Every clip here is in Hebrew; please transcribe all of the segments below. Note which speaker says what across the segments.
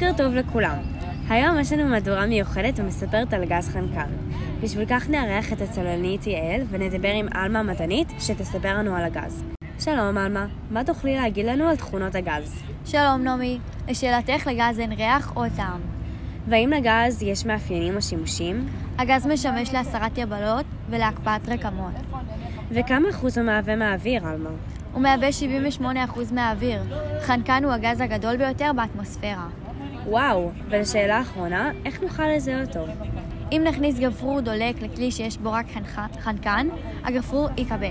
Speaker 1: בוקר טוב לכולם. היום יש לנו מהדורה מיוחדת ומספרת על גז חנקן. בשביל כך נארח את הצוללנית יעל ונדבר עם עלמה מדענית שתספר לנו על הגז. שלום עלמה, מה תוכלי להגיד לנו על תכונות הגז?
Speaker 2: שלום נעמי, לשאלתך לגז אין ריח או טעם.
Speaker 1: והאם לגז יש מאפיינים או שימושים?
Speaker 2: הגז משמש להסרת יבלות ולהקפאת רקמות.
Speaker 1: וכמה אחוז הוא מהווה מהאוויר, עלמה?
Speaker 2: הוא מהווה 78% מהאוויר. חנקן הוא הגז הגדול ביותר באטמוספירה.
Speaker 1: וואו, ולשאלה האחרונה, איך נוכל לזהות אותו?
Speaker 2: אם נכניס גפרור דולק לכלי שיש בו רק. חנקן, הגפרור ייכבה.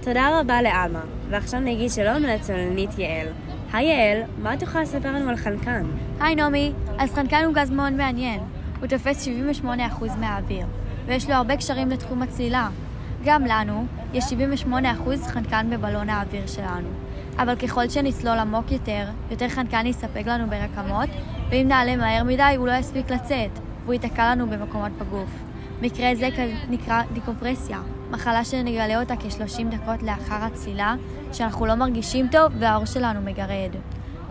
Speaker 1: תודה רבה לעלמה, ועכשיו נגיד שלום לצוללנית יעל. היי יעל, מה את יכולה לספר לנו על חנקן?
Speaker 2: היי נעמי, אז חנקן הוא גז מאוד מעניין. הוא תופס 78% מהאוויר, ויש לו הרבה קשרים לתחום הצלילה. גם לנו יש 78% חנקן בבלון האוויר שלנו. אבל ככל שנצלול עמוק יותר, יותר חנקן יספק לנו ברקמות, ואם נעלה מהר מדי הוא לא יספיק לצאת, והוא ייתקע לנו במקומות בגוף. מקרה זה נקרא דיקומפרסיה, מחלה שנגלה אותה כ-30 דקות לאחר הצלילה, שאנחנו לא מרגישים טוב והעור שלנו מגרד.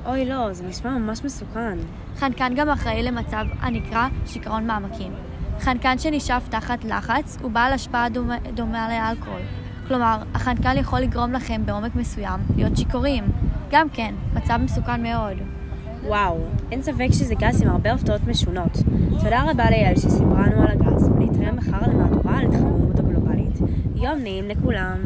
Speaker 1: אוי לא, זה נשמע ממש מסוכן.
Speaker 2: חנקן גם אחראי למצב הנקרא שיכרון מעמקים. חנקן שנשאף תחת לחץ הוא בעל השפעה דומה, דומה לאלכוהול. כלומר, החנקן יכול לגרום לכם בעומק מסוים להיות שיכורים. גם כן, מצב מסוכן מאוד.
Speaker 1: וואו, אין ספק שזה גז עם הרבה הפתעות משונות. תודה רבה ליעל שסיפרה לנו על הגז, ונתראה מחר למהדורה על התחממות הגלובלית. יום נעים לכולם.